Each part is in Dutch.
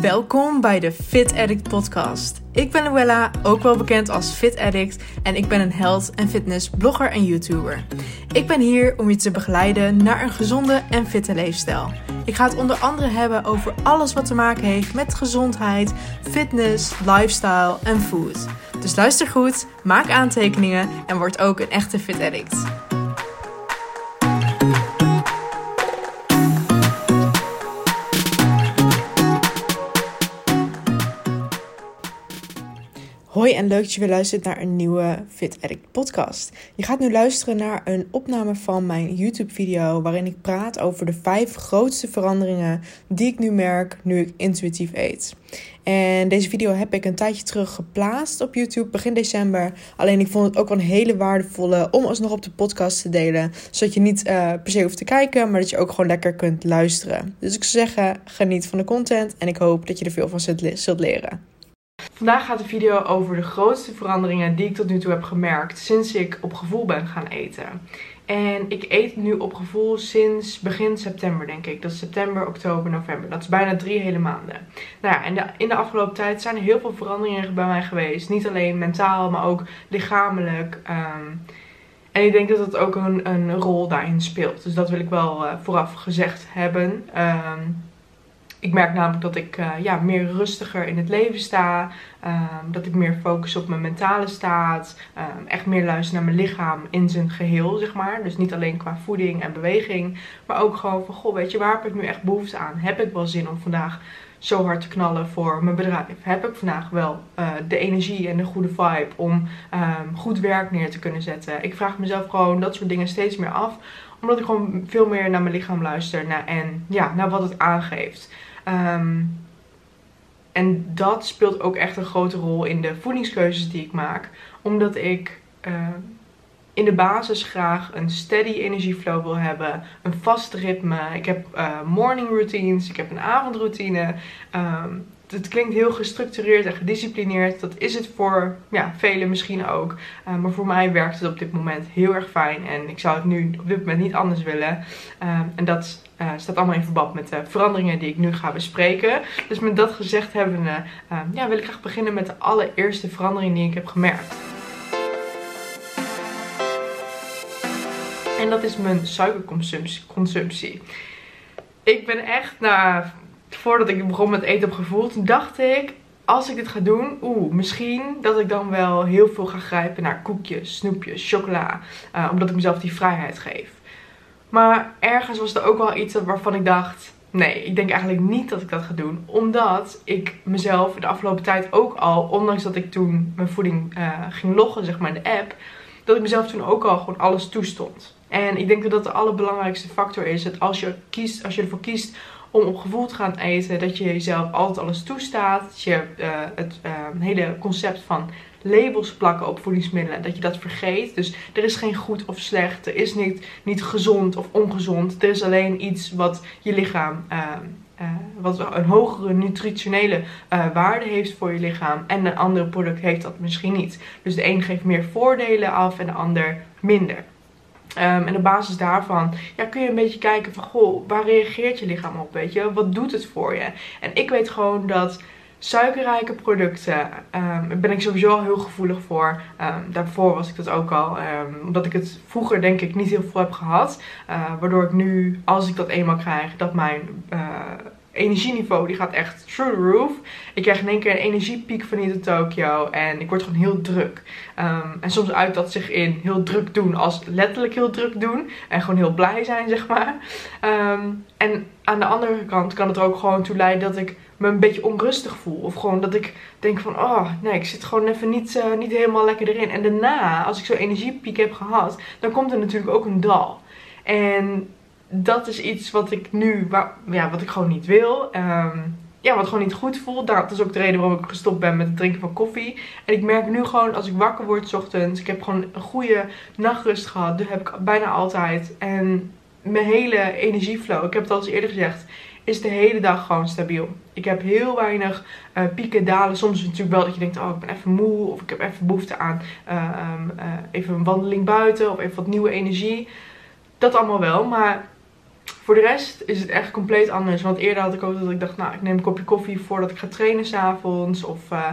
Welkom bij de Fit Addict podcast. Ik ben Luella, ook wel bekend als Fit Addict en ik ben een health en fitness blogger en YouTuber. Ik ben hier om je te begeleiden naar een gezonde en fitte leefstijl. Ik ga het onder andere hebben over alles wat te maken heeft met gezondheid, fitness, lifestyle en food. Dus luister goed, maak aantekeningen en word ook een echte Fit Addict. En leuk dat je weer luistert naar een nieuwe Fit Addict podcast. Je gaat nu luisteren naar een opname van mijn YouTube video waarin ik praat over de vijf grootste veranderingen die ik nu merk nu ik intuïtief eet. En deze video heb ik een tijdje terug geplaatst op YouTube, begin december. Alleen ik vond het ook wel een hele waardevolle om alsnog op de podcast te delen. Zodat je niet uh, per se hoeft te kijken, maar dat je ook gewoon lekker kunt luisteren. Dus ik zou zeggen, geniet van de content en ik hoop dat je er veel van zult leren. Vandaag gaat de video over de grootste veranderingen die ik tot nu toe heb gemerkt sinds ik op gevoel ben gaan eten. En ik eet nu op gevoel sinds begin september, denk ik. Dat is september, oktober, november. Dat is bijna drie hele maanden. Nou ja, en de, in de afgelopen tijd zijn er heel veel veranderingen bij mij geweest. Niet alleen mentaal, maar ook lichamelijk. Um, en ik denk dat dat ook een, een rol daarin speelt. Dus dat wil ik wel uh, vooraf gezegd hebben. Um, ik merk namelijk dat ik uh, ja, meer rustiger in het leven sta. Um, dat ik meer focus op mijn mentale staat. Um, echt meer luister naar mijn lichaam in zijn geheel, zeg maar. Dus niet alleen qua voeding en beweging. Maar ook gewoon van, goh, weet je, waar heb ik nu echt behoefte aan? Heb ik wel zin om vandaag zo hard te knallen voor mijn bedrijf? Heb ik vandaag wel uh, de energie en de goede vibe om um, goed werk neer te kunnen zetten? Ik vraag mezelf gewoon dat soort dingen steeds meer af. Omdat ik gewoon veel meer naar mijn lichaam luister naar, en ja, naar wat het aangeeft. Um, en dat speelt ook echt een grote rol in de voedingskeuzes die ik maak. Omdat ik uh, in de basis graag een steady energieflow wil hebben. Een vast ritme. Ik heb uh, morning routines. Ik heb een avondroutine. Um, het klinkt heel gestructureerd en gedisciplineerd. Dat is het voor ja, velen misschien ook. Uh, maar voor mij werkt het op dit moment heel erg fijn. En ik zou het nu op dit moment niet anders willen. Uh, en dat uh, staat allemaal in verband met de veranderingen die ik nu ga bespreken. Dus met dat gezegd hebben, ja, wil ik graag beginnen met de allereerste verandering die ik heb gemerkt. En dat is mijn suikerconsumptie. Ik ben echt na voordat ik begon met eten op gevoel, toen dacht ik, als ik dit ga doen, oeh, misschien dat ik dan wel heel veel ga grijpen naar koekjes, snoepjes, chocola. Uh, omdat ik mezelf die vrijheid geef. Maar ergens was er ook wel iets waarvan ik dacht, nee, ik denk eigenlijk niet dat ik dat ga doen. Omdat ik mezelf de afgelopen tijd ook al, ondanks dat ik toen mijn voeding uh, ging loggen, zeg maar in de app, dat ik mezelf toen ook al gewoon alles toestond. En ik denk dat dat de allerbelangrijkste factor is. Dat als je, kiest, als je ervoor kiest om op gevoel te gaan eten. Dat je jezelf altijd alles toestaat. Dat je uh, het uh, hele concept van labels plakken op voedingsmiddelen. Dat je dat vergeet. Dus er is geen goed of slecht. Er is niet, niet gezond of ongezond. Er is alleen iets wat je lichaam... Uh, wat een hogere nutritionele waarde heeft voor je lichaam. En een ander product heeft dat misschien niet. Dus de een geeft meer voordelen af en de ander minder. Um, en op basis daarvan ja, kun je een beetje kijken van, goh, waar reageert je lichaam op, weet je? Wat doet het voor je? En ik weet gewoon dat suikerrijke producten, um, ben ik sowieso al heel gevoelig voor. Um, daarvoor was ik dat ook al, omdat ik het vroeger denk ik niet heel veel heb gehad. Uh, waardoor ik nu, als ik dat eenmaal krijg, dat mijn... Uh, energieniveau die gaat echt through the roof. Ik krijg in één keer een energiepiek van hier Tokyo en ik word gewoon heel druk. Um, en soms uit dat zich in heel druk doen als letterlijk heel druk doen en gewoon heel blij zijn, zeg maar. Um, en aan de andere kant kan het er ook gewoon toe leiden dat ik me een beetje onrustig voel. Of gewoon dat ik denk van, oh nee, ik zit gewoon even niet, uh, niet helemaal lekker erin. En daarna, als ik zo'n energiepiek heb gehad, dan komt er natuurlijk ook een dal. En dat is iets wat ik nu, ja, wat ik gewoon niet wil. Um, ja, wat gewoon niet goed voelt. Dat is ook de reden waarom ik gestopt ben met het drinken van koffie. En ik merk nu gewoon als ik wakker word s ochtends. Ik heb gewoon een goede nachtrust gehad. Dat heb ik bijna altijd. En mijn hele energieflow, ik heb het al eens eerder gezegd, is de hele dag gewoon stabiel. Ik heb heel weinig uh, pieken, dalen. Soms is natuurlijk wel dat je denkt, oh ik ben even moe. Of ik heb even behoefte aan uh, um, uh, even een wandeling buiten. Of even wat nieuwe energie. Dat allemaal wel. Maar Voor de rest is het echt compleet anders. Want eerder had ik ook dat ik dacht, nou, ik neem een kopje koffie voordat ik ga trainen s'avonds. Of uh,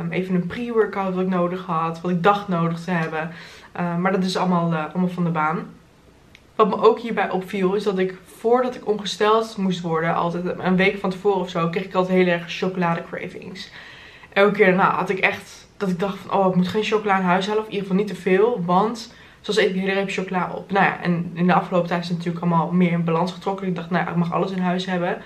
um, even een pre-workout wat ik nodig had, wat ik dacht nodig te hebben. Uh, maar dat is allemaal, uh, allemaal van de baan. Wat me ook hierbij opviel, is dat ik voordat ik ongesteld moest worden, altijd een week van tevoren of zo, kreeg ik altijd heel erg chocolade cravings. Elke keer daarna had ik echt dat ik dacht van, oh, ik moet geen chocola in huis halen. Of in ieder geval niet te veel, want zoals ik een hele chocola op. Nou ja, en in de afgelopen tijd is het natuurlijk allemaal meer in balans getrokken. Ik dacht, nou ja, ik mag alles in huis hebben.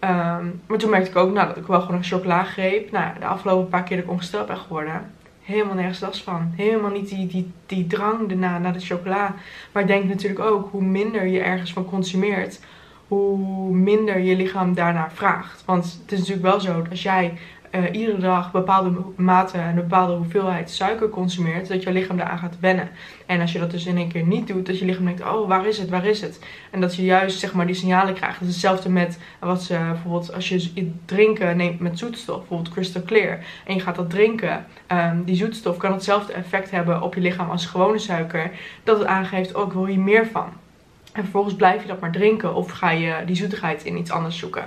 Um, maar toen merkte ik ook nou, dat ik wel gewoon een chocola greep. Nou de afgelopen paar keer dat ik ongesteld ben geworden, helemaal nergens last van. Helemaal niet die, die, die drang daarna naar de chocola. Maar ik denk natuurlijk ook, hoe minder je ergens van consumeert, hoe minder je lichaam daarnaar vraagt. Want het is natuurlijk wel zo als jij uh, iedere dag bepaalde mate en bepaalde hoeveelheid suiker consumeert, dat je lichaam daaraan gaat wennen. En als je dat dus in één keer niet doet, dat je lichaam denkt, oh waar is het, waar is het? En dat je juist zeg maar die signalen krijgt. Dat is hetzelfde met wat ze bijvoorbeeld als je drinken neemt met zoetstof, bijvoorbeeld crystal clear, en je gaat dat drinken, um, die zoetstof kan hetzelfde effect hebben op je lichaam als gewone suiker, dat het aangeeft, oh ik wil hier meer van. En vervolgens blijf je dat maar drinken of ga je die zoetigheid in iets anders zoeken.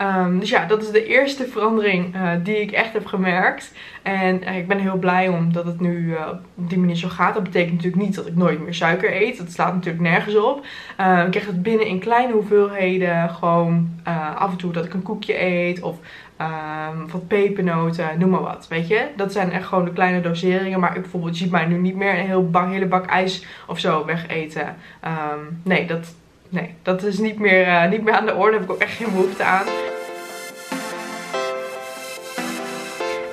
Um, dus ja, dat is de eerste verandering uh, die ik echt heb gemerkt. En uh, ik ben heel blij om dat het nu uh, op die manier zo gaat. Dat betekent natuurlijk niet dat ik nooit meer suiker eet. Dat slaat natuurlijk nergens op. ik krijg het binnen in kleine hoeveelheden. Gewoon af en toe dat ik een koekje eet. Of um, wat pepernoten, noem maar wat. Weet je, dat zijn echt gewoon de kleine doseringen. Maar ik bijvoorbeeld, je ziet mij nu niet meer een heel hele bak ijs of zo wegeten. Um, nee, dat, nee, dat is niet meer, uh, niet meer aan de orde. Daar heb ik ook echt geen behoefte aan.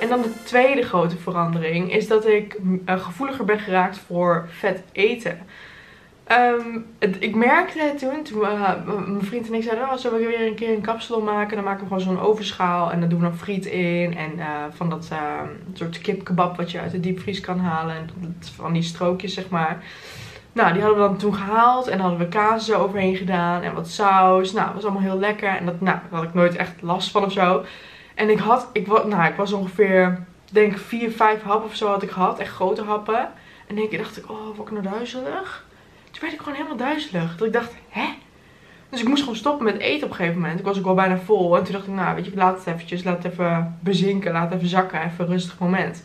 En dan de tweede grote verandering is dat ik uh, gevoeliger ben geraakt voor vet eten. Um, het, ik merkte het toen, toen uh, mijn vriend en ik zeiden, oh, zullen we weer een keer een kapsel maken? Dan maken we gewoon zo'n overschaal en dan doen we dan friet in. En van dat soort kipkebab wat je uit de diepvries kan halen. En van die strookjes, zeg maar. Nou, die hadden we dan toen gehaald. En hadden we kaas zo overheen gedaan. En wat saus. Nou, dat was allemaal heel lekker. En dat, nou, daar had ik nooit echt last van of zo. En ik had, ik, nou, ik was ongeveer, denk vier, vijf happen of zo had ik gehad. Echt grote happen. En één keer dacht ik, oh, word ik nou duizelig? Toen werd ik gewoon helemaal duizelig. Dat ik dacht, hè? Dus ik moest gewoon stoppen met eten op een gegeven moment. Ik was ook wel bijna vol. En toen dacht ik, nou, weet je, laat het eventjes, laat het even bezinken. Laat het even zakken, even een rustig moment.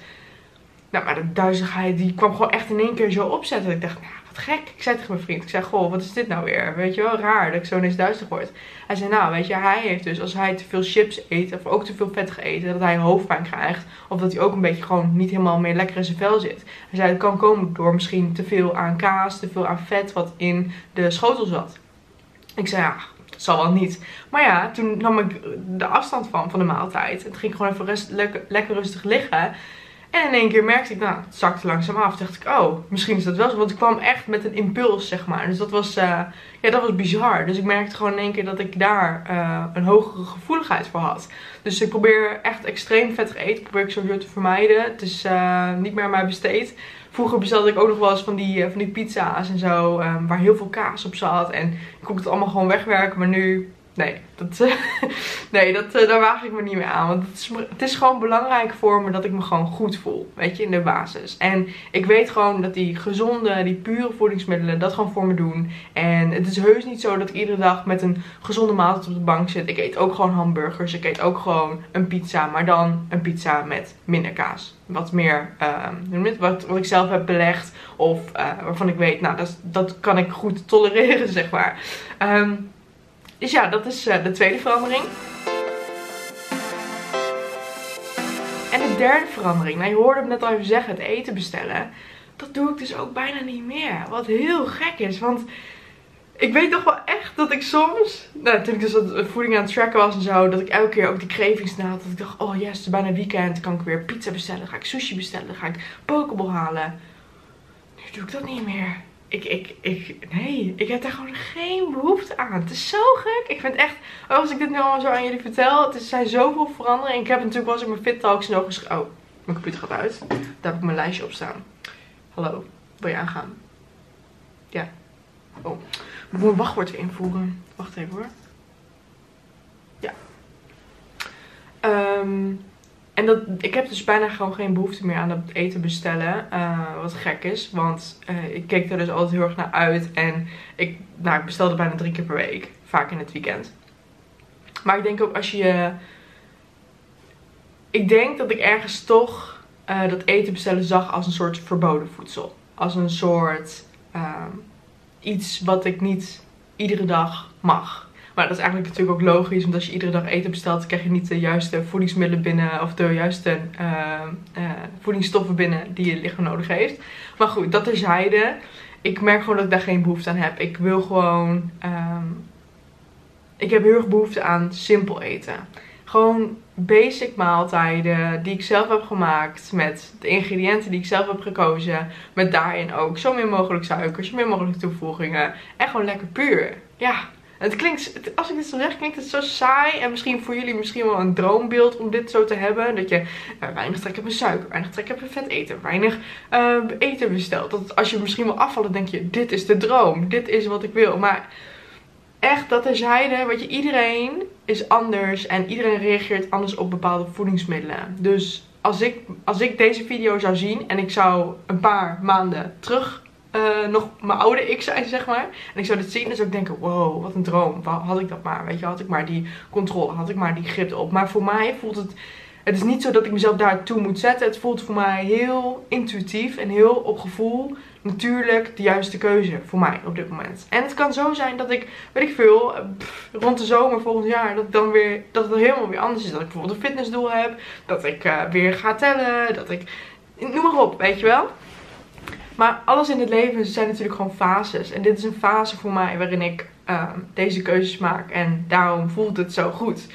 Nou, maar de duizeligheid, die kwam gewoon echt in één keer zo opzetten. Dat ik dacht, nou, wat gek. Ik zei tegen mijn vriend, ik zei, goh, wat is dit nou weer? Weet je wel, raar dat ik zo ineens duizelig word. Hij zei, nou, weet je, hij heeft dus, als hij te veel chips eet, of ook te veel vet dat hij hoofdpijn krijgt. Of dat hij ook een beetje gewoon niet helemaal meer lekker in zijn vel zit. Hij zei, dat kan komen door misschien te veel aan kaas, te veel aan vet wat in de schotel zat. Ik zei, ja, dat zal wel niet. Maar ja, toen nam ik de afstand van, van de maaltijd. En toen ging ik gewoon even rust, lekker rustig liggen. En in één keer merkte ik, nou, het zakte langzaam af. Toen dacht ik, oh, misschien is dat wel zo. Want ik kwam echt met een impuls, zeg maar. Dus dat was, uh, ja, dat was bizar. Dus ik merkte gewoon in één keer dat ik daar uh, een hogere gevoeligheid voor had. Dus ik probeer echt extreem vettig eten. Probeer ik sowieso te vermijden. Het is uh, niet meer aan mij besteed. Vroeger bestelde ik ook nog wel eens van die, van die pizza's en zo. Um, waar heel veel kaas op zat. En ik kon het allemaal gewoon wegwerken. Maar nu nee, dat, uh, nee dat, uh, daar waag ik me niet meer aan. Want het is, het is gewoon belangrijk voor me dat ik me gewoon goed voel. Weet je, in de basis. En ik weet gewoon dat die gezonde, die pure voedingsmiddelen dat gewoon voor me doen. En het is heus niet zo dat ik iedere dag met een gezonde maaltijd op de bank zit. Ik eet ook gewoon hamburgers. Ik eet ook gewoon een pizza. Maar dan een pizza met minder kaas. Wat meer, uh, wat, wat ik zelf heb belegd. Of uh, waarvan ik weet, nou, dat, dat kan ik goed tolereren, zeg maar. Um, dus ja, dat is uh, de tweede verandering. En de derde verandering. Nou, je hoorde hem net al even zeggen, het eten bestellen. Dat doe ik dus ook bijna niet meer. Wat heel gek is, want ik weet toch wel echt dat ik soms, nou, toen ik dus dat voeding aan het tracken was en zo, dat ik elke keer ook die cravings na had. Dat ik dacht, oh yes, het is bijna weekend, kan ik weer pizza bestellen, ga ik sushi bestellen, ga ik pokeball halen. Nu doe ik dat niet meer ik, ik, ik, nee, ik heb daar gewoon geen behoefte aan. Het is zo gek. Ik vind echt, als ik dit nu allemaal zo aan jullie vertel, het is, zijn zoveel veranderingen. Ik heb natuurlijk wel eens in mijn Fit Talks nog geschreven. Oh, mijn computer gaat uit. Daar heb ik mijn lijstje op staan. Hallo, wil je aangaan? Ja. Oh, ik moet mijn wachtwoord invoeren. Wacht even hoor. Ja. Um, en dat, ik heb dus bijna gewoon geen behoefte meer aan dat eten bestellen. Uh, wat gek is. Want uh, ik keek er dus altijd heel erg naar uit. En ik, nou, ik bestelde bijna drie keer per week. vaak in het weekend. Maar ik denk ook als je... Ik denk dat ik ergens toch uh, dat eten bestellen zag als een soort verboden voedsel. Als een soort uh, iets wat ik niet iedere dag mag. Maar dat is eigenlijk natuurlijk ook logisch, want als je iedere dag eten bestelt, krijg je niet de juiste voedingsmiddelen binnen of de juiste uh, uh, voedingsstoffen binnen die je lichaam nodig heeft. Maar goed, dat terzijde. Ik merk gewoon dat ik daar geen behoefte aan heb. Ik wil gewoon. Um, ik heb heel erg behoefte aan simpel eten. Gewoon basic maaltijden die ik zelf heb gemaakt. Met de ingrediënten die ik zelf heb gekozen. Met daarin ook zo min mogelijk suiker, zo min mogelijk toevoegingen. En gewoon lekker puur. Ja, het klinkt, als ik dit zo zeg, klinkt het zo saai. En misschien voor jullie misschien wel een droombeeld om dit zo te hebben. Dat je uh, weinig trek hebt in suiker, weinig trek hebt in vet eten, weinig uh, eten bestelt. Dat als je misschien wil afvallen, denk je, dit is de droom. Dit is wat ik wil. Maar echt, dat terzijde, wat je, iedereen is anders. En iedereen reageert anders op bepaalde voedingsmiddelen. Dus als ik, als ik deze video zou zien en ik zou een paar maanden terug uh, nog mijn oude ik zijn, zeg maar. En ik zou dit zien en zou ik denken, wow, wat een droom. Had ik dat maar, weet je, had ik maar die controle, had ik maar die grip op. Maar voor mij voelt het, het is niet zo dat ik mezelf daartoe moet zetten. Het voelt voor mij heel intuïtief en heel op gevoel natuurlijk de juiste keuze voor mij op dit moment. En het kan zo zijn dat ik, weet ik veel, rond de zomer volgend jaar, dat, dan weer, dat het helemaal weer anders is. Dat ik bijvoorbeeld een fitnessdoel heb, dat ik uh, weer ga tellen, dat ik, noem maar op, weet je wel. Maar alles in het leven zijn natuurlijk gewoon fases. En dit is een fase voor mij waarin ik uh, deze keuzes maak. En daarom voelt het zo goed.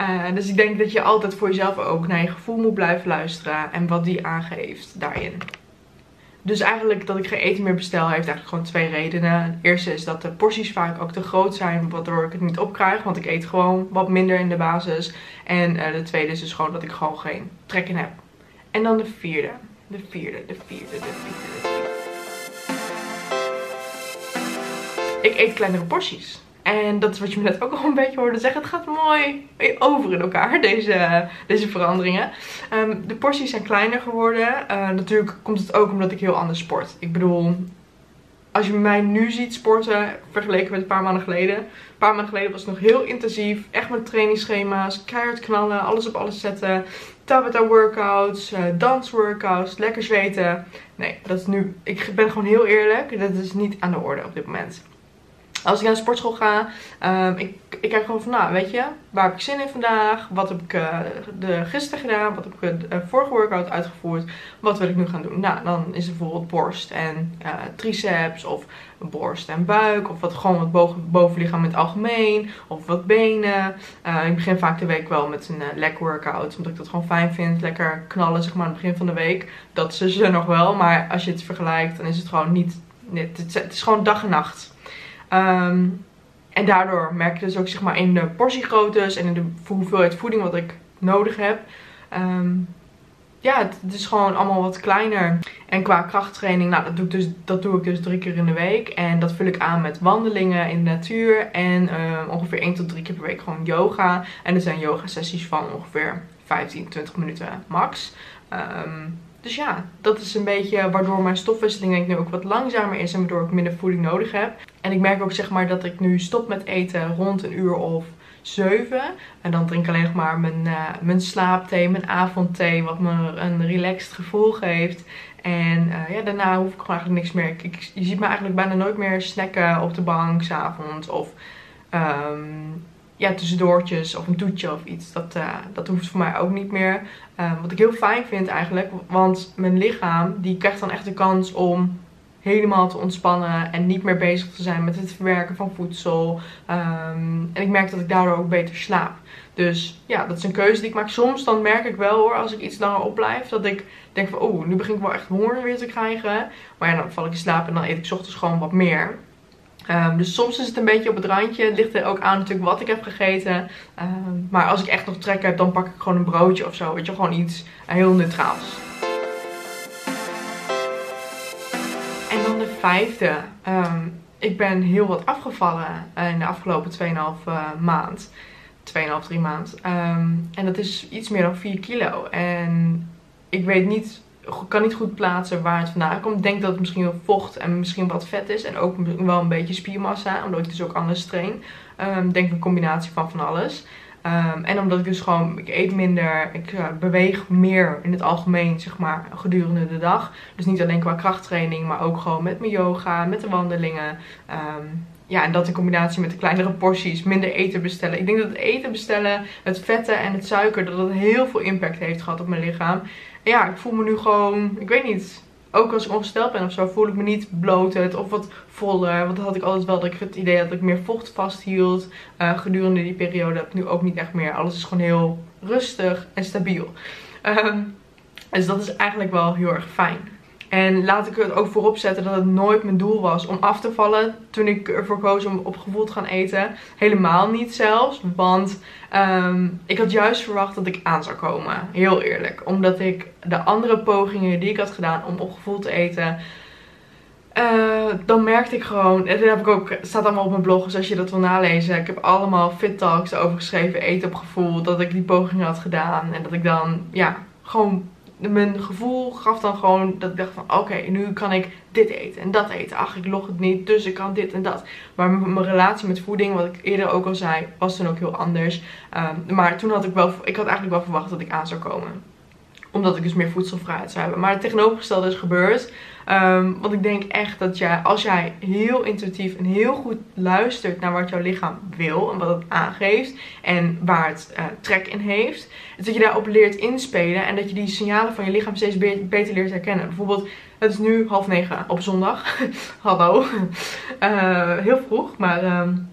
Uh, dus ik denk dat je altijd voor jezelf ook naar je gevoel moet blijven luisteren. En wat die aangeeft daarin. Dus eigenlijk dat ik geen eten meer bestel heeft eigenlijk gewoon twee redenen. De eerste is dat de porties vaak ook te groot zijn. Waardoor ik het niet opkrijg. Want ik eet gewoon wat minder in de basis. En uh, de tweede is dus gewoon dat ik gewoon geen trek in heb. En dan de vierde. De vierde, de vierde, de vierde, de vierde. Ik eet kleinere porties. En dat is wat je me net ook al een beetje hoorde zeggen. Het gaat mooi over in elkaar, deze, deze veranderingen. Um, de porties zijn kleiner geworden. Uh, natuurlijk komt het ook omdat ik heel anders sport. Ik bedoel, als je mij nu ziet sporten, vergeleken met een paar maanden geleden. Een paar maanden geleden was het nog heel intensief. Echt met trainingsschema's, keihard knallen, alles op alles zetten. Tabata workouts, uh, dans workouts, lekker zweten. Nee, dat is nu, ik ben gewoon heel eerlijk. Dat is niet aan de orde op dit moment. Als ik naar de sportschool ga, um, ik, ik kijk gewoon van, nou, weet je, waar heb ik zin in vandaag? Wat heb ik uh, de, gisteren gedaan? Wat heb ik de uh, vorige workout uitgevoerd? Wat wil ik nu gaan doen? Nou, dan is het bijvoorbeeld borst en triceps of borst en buik. Of wat gewoon wat boven, bovenlichaam in het algemeen. Of wat benen. ik begin vaak de week wel met een leg workout. Omdat ik dat gewoon fijn vind. Lekker knallen, zeg maar, aan het begin van de week. Dat is ze nog wel. Maar als je het vergelijkt, dan is het gewoon niet... Het is gewoon dag en nacht. Um, en daardoor merk je dus ook zeg maar in de portiegroottes en in de hoeveelheid voeding wat ik nodig heb. Um, ja, het, is gewoon allemaal wat kleiner. En qua krachttraining, nou dat doe, ik dus, dat doe ik dus drie keer in de week. En dat vul ik aan met wandelingen in de natuur. En uh, ongeveer 1 tot 3 keer per week gewoon yoga. En er zijn yoga sessies van ongeveer 15, 20 minuten max. Dus ja, dat is een beetje waardoor mijn stofwisseling denk ik nu ook wat langzamer is en waardoor ik minder voeding nodig heb. En ik merk ook zeg maar dat ik nu stop met eten rond een uur of 7. En dan drink ik alleen maar mijn, uh, mijn slaapthee, mijn avondthee, wat me een relaxed gevoel geeft. En uh, ja, daarna hoef ik gewoon eigenlijk niks meer. Ik, je ziet me eigenlijk bijna nooit meer snacken op de bank s'avonds of... Um, ja, tussendoortjes of een toetje of iets. Dat, uh, dat hoeft voor mij ook niet meer. Uh, wat ik heel fijn vind eigenlijk. Want mijn lichaam die krijgt dan echt de kans om helemaal te ontspannen. En niet meer bezig te zijn met het verwerken van voedsel. Um, en ik merk dat ik daardoor ook beter slaap. Dus ja, dat is een keuze die ik maak. Soms dan merk ik wel hoor, als ik iets langer opblijf. Dat ik denk van, oh, nu begin ik wel echt honger weer te krijgen. Maar ja, dan val ik in slaap en dan eet ik ochtends gewoon wat meer. Um, dus soms is het een beetje op het randje. Het ligt er ook aan natuurlijk wat ik heb gegeten. Um, maar als ik echt nog trek heb, dan pak ik gewoon een broodje of zo. Weet je, gewoon iets heel neutraals. De vijfde. Um, ik ben heel wat afgevallen in de afgelopen 2,5 uh, maand. 2,5, 3 maand. en dat is iets meer dan 4 kilo. En ik weet niet kan niet goed plaatsen waar het vandaan komt. Ik denk dat het misschien wel vocht en misschien wat vet is. En ook wel een beetje spiermassa, omdat ik dus ook anders train. Um, denk een combinatie van van alles. Um, en omdat ik dus gewoon, ik eet minder, ik uh, beweeg meer in het algemeen, zeg maar, gedurende de dag. Dus niet alleen qua krachttraining, maar ook gewoon met mijn yoga, met de wandelingen. Um, ja, en dat in combinatie met de kleinere porties, minder eten bestellen. Ik denk dat het eten bestellen, het vetten en het suiker, dat dat heel veel impact heeft gehad op mijn lichaam. En ja, ik voel me nu gewoon, ik weet niet, ook als ik ongesteld ben of zo, voel ik me niet bloot of wat voller. Want dat had ik altijd wel, dat ik het idee dat ik meer vocht vasthield uh, gedurende die periode. Heb ik nu ook niet echt meer. Alles is gewoon heel rustig en stabiel. Um, dus dat is eigenlijk wel heel erg fijn. En laat ik het ook voorop zetten dat het nooit mijn doel was om af te vallen toen ik ervoor koos om op gevoel te gaan eten. Helemaal niet zelfs, want um, ik had juist verwacht dat ik aan zou komen. Heel eerlijk. Omdat ik de andere pogingen die ik had gedaan om op gevoel te eten... Uh, dan merkte ik gewoon, en dat heb ik ook, staat allemaal op mijn blog, dus als je dat wil nalezen. Ik heb allemaal fit talks over geschreven, eten op gevoel, dat ik die pogingen had gedaan. En dat ik dan, ja, gewoon mijn gevoel gaf dan gewoon dat ik dacht van oké, nu kan ik dit eten en dat eten. Ach, ik log het niet, dus ik kan dit en dat. Maar mijn relatie met voeding, wat ik eerder ook al zei, was toen ook heel anders. Um, maar toen had ik wel, ik had eigenlijk wel verwacht dat ik aan zou komen omdat ik dus meer voedselvrijheid zou hebben. Maar het tegenovergestelde is gebeurd. Um, want ik denk echt dat jij, als jij heel intuïtief en heel goed luistert naar wat jouw lichaam wil en wat het aangeeft en waar het uh, trek in heeft, dat je daarop leert inspelen en dat je die signalen van je lichaam steeds beter leert herkennen. Bijvoorbeeld, het is nu half negen op zondag. Hallo. Uh, heel vroeg, maar. Um,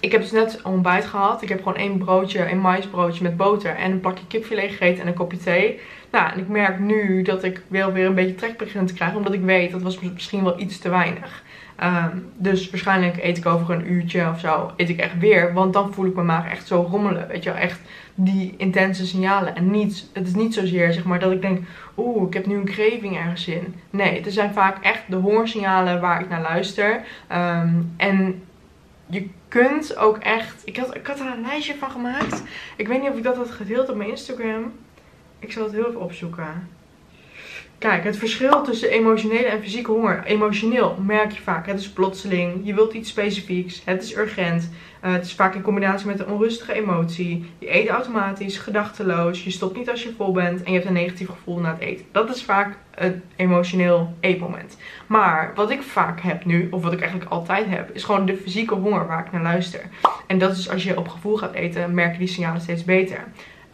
ik heb dus net ontbijt gehad. Ik heb gewoon één broodje, een maisbroodje met boter en een plakje kipfilet gegeten en een kopje thee. Nou, en ik merk nu dat ik wel weer een beetje trek begin te krijgen. Omdat ik weet, dat was misschien wel iets te weinig. Um, dus waarschijnlijk eet ik over een uurtje of zo, eet ik echt weer. Want dan voel ik mijn maag echt zo rommelen. Weet je wel, echt die intense signalen. En niet, het is niet zozeer zeg maar dat ik denk, oeh, ik heb nu een craving ergens in. Nee, het zijn vaak echt de hoorsignalen waar ik naar luister. Um, en je kunt ook echt... Ik had, ik had er een lijstje van gemaakt. Ik weet niet of ik dat had gedeeld op mijn Instagram. Ik zal het heel even opzoeken. Kijk, het verschil tussen emotionele en fysieke honger. Emotioneel merk je vaak. Het is plotseling. Je wilt iets specifieks. Het is urgent. Uh, het is vaak in combinatie met een onrustige emotie. Je eet automatisch, gedachteloos. Je stopt niet als je vol bent. En je hebt een negatief gevoel na het eten. Dat is vaak een emotioneel eetmoment. Maar wat ik vaak heb nu, of wat ik eigenlijk altijd heb, is gewoon de fysieke honger waar ik naar luister. En dat is als je op gevoel gaat eten, merk je die signalen steeds beter.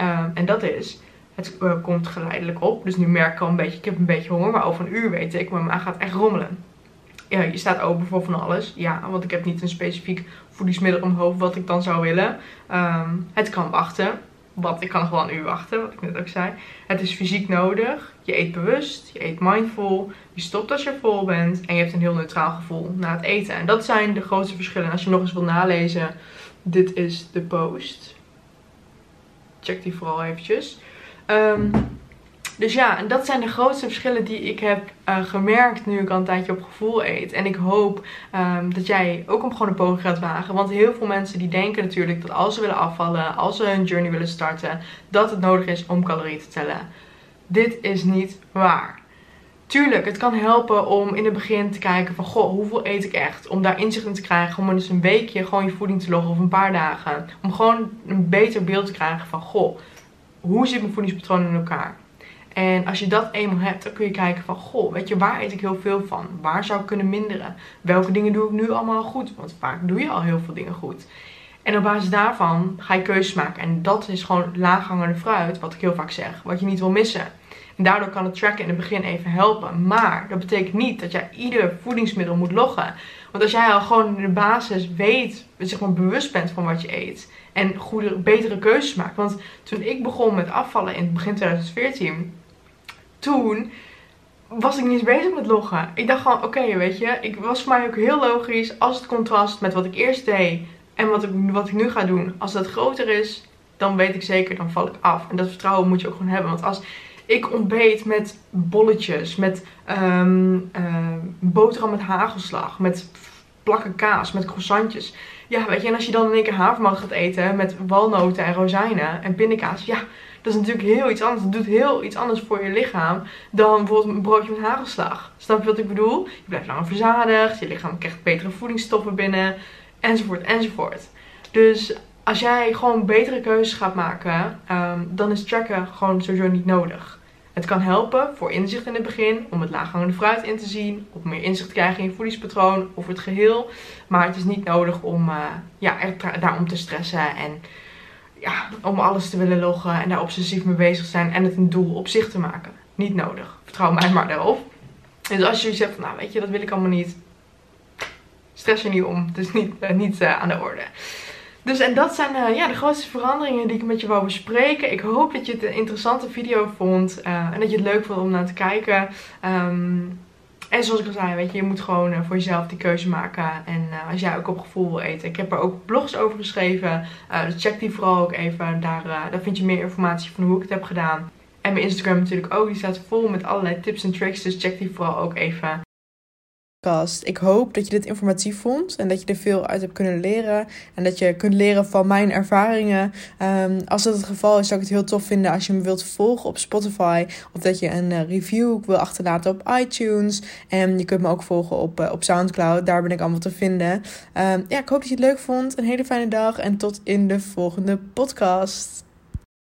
Uh, en dat is het uh, komt geleidelijk op. Dus nu merk ik al een beetje, ik heb een beetje honger. Maar over een uur weet ik, mijn maag gaat echt rommelen. Ja, je staat open voor van alles. Ja, want ik heb niet een specifiek voedingsmiddel omhoog wat ik dan zou willen. Um, het kan wachten. Want ik kan nog wel een uur wachten, wat ik net ook zei. Het is fysiek nodig. Je eet bewust, je eet mindful. Je stopt als je vol bent. En je hebt een heel neutraal gevoel na het eten. En dat zijn de grootste verschillen. als je nog eens wil nalezen, dit is de post. Check die vooral eventjes. Um, dus ja, en dat zijn de grootste verschillen die ik heb uh, gemerkt nu ik al een tijdje op gevoel eet. En ik hoop um, dat jij ook om gewoon een poging gaat wagen. Want heel veel mensen die denken natuurlijk dat als ze willen afvallen, als ze hun journey willen starten, dat het nodig is om calorieën te tellen. Dit is niet waar. Tuurlijk, het kan helpen om in het begin te kijken van, goh, hoeveel eet ik echt? Om daar inzicht in te krijgen, om dus een weekje gewoon je voeding te loggen of een paar dagen. Om gewoon een beter beeld te krijgen van, goh, hoe zit mijn voedingspatroon in elkaar? En als je dat eenmaal hebt, dan kun je kijken van, goh, weet je, waar eet ik heel veel van? Waar zou ik kunnen minderen? Welke dingen doe ik nu allemaal goed? Want vaak doe je al heel veel dingen goed. En op basis daarvan ga je keuzes maken. En dat is gewoon laaghangende fruit, wat ik heel vaak zeg, wat je niet wil missen. En daardoor kan het tracken in het begin even helpen. Maar dat betekent niet dat jij ieder voedingsmiddel moet loggen. Want als jij al gewoon in de basis weet, zeg maar bewust bent van wat je eet. En goede, betere keuzes maakt. Want toen ik begon met afvallen in het begin 2014. Toen was ik niet eens bezig met loggen. Ik dacht gewoon, oké, weet je. Ik was voor mij ook heel logisch. Als het contrast met wat ik eerst deed. En wat ik, wat ik nu ga doen. Als dat groter is, dan weet ik zeker, dan val ik af. En dat vertrouwen moet je ook gewoon hebben. Want als ik ontbeet met bolletjes, met um, uh, boterham met hagelslag, met plakken kaas, met croissantjes. Ja, weet je, en als je dan in één keer havermout gaat eten met walnoten en rozijnen en pindakaas, ja, dat is natuurlijk heel iets anders. Het doet heel iets anders voor je lichaam dan bijvoorbeeld een broodje met hagelslag. Snap je wat ik bedoel? Je blijft langer verzadigd, je lichaam krijgt betere voedingsstoffen binnen, enzovoort, enzovoort. Dus als jij gewoon betere keuzes gaat maken, um, dan is tracken gewoon sowieso niet nodig. Het kan helpen voor inzicht in het begin, om het laaghangende fruit in te zien, of meer inzicht te krijgen in je voedingspatroon of het geheel. Maar het is niet nodig om uh, ja, daarom te stressen en ja, om alles te willen loggen en daar obsessief mee bezig zijn en het een doel op zich te maken. Niet nodig. Vertrouw mij maar daarop. Dus als je zegt, nou weet je, dat wil ik allemaal niet. Stress je niet om. Het is niet, niet uh, aan de orde. Dus en dat zijn uh, ja, de grootste veranderingen die ik met je wou bespreken. Ik hoop dat je het een interessante video vond. en dat je het leuk vond om naar te kijken. Um, en zoals ik al zei, weet je, je moet gewoon uh, voor jezelf die keuze maken. En als jij ook op gevoel wil eten. Ik heb er ook blogs over geschreven. Dus check die vooral ook even. Daar, daar vind je meer informatie van hoe ik het heb gedaan. En mijn Instagram natuurlijk ook. Die staat vol met allerlei tips en tricks. Dus check die vooral ook even. Ik hoop dat je dit informatief vond en dat je er veel uit hebt kunnen leren. En dat je kunt leren van mijn ervaringen. Um, als dat het geval is, zou ik het heel tof vinden als je me wilt volgen op Spotify. Of dat je een review wil achterlaten op iTunes. En je kunt me ook volgen op, uh, op Soundcloud. Daar ben ik allemaal te vinden. Um, ja, ik hoop dat je het leuk vond. Een hele fijne dag en tot in de volgende podcast.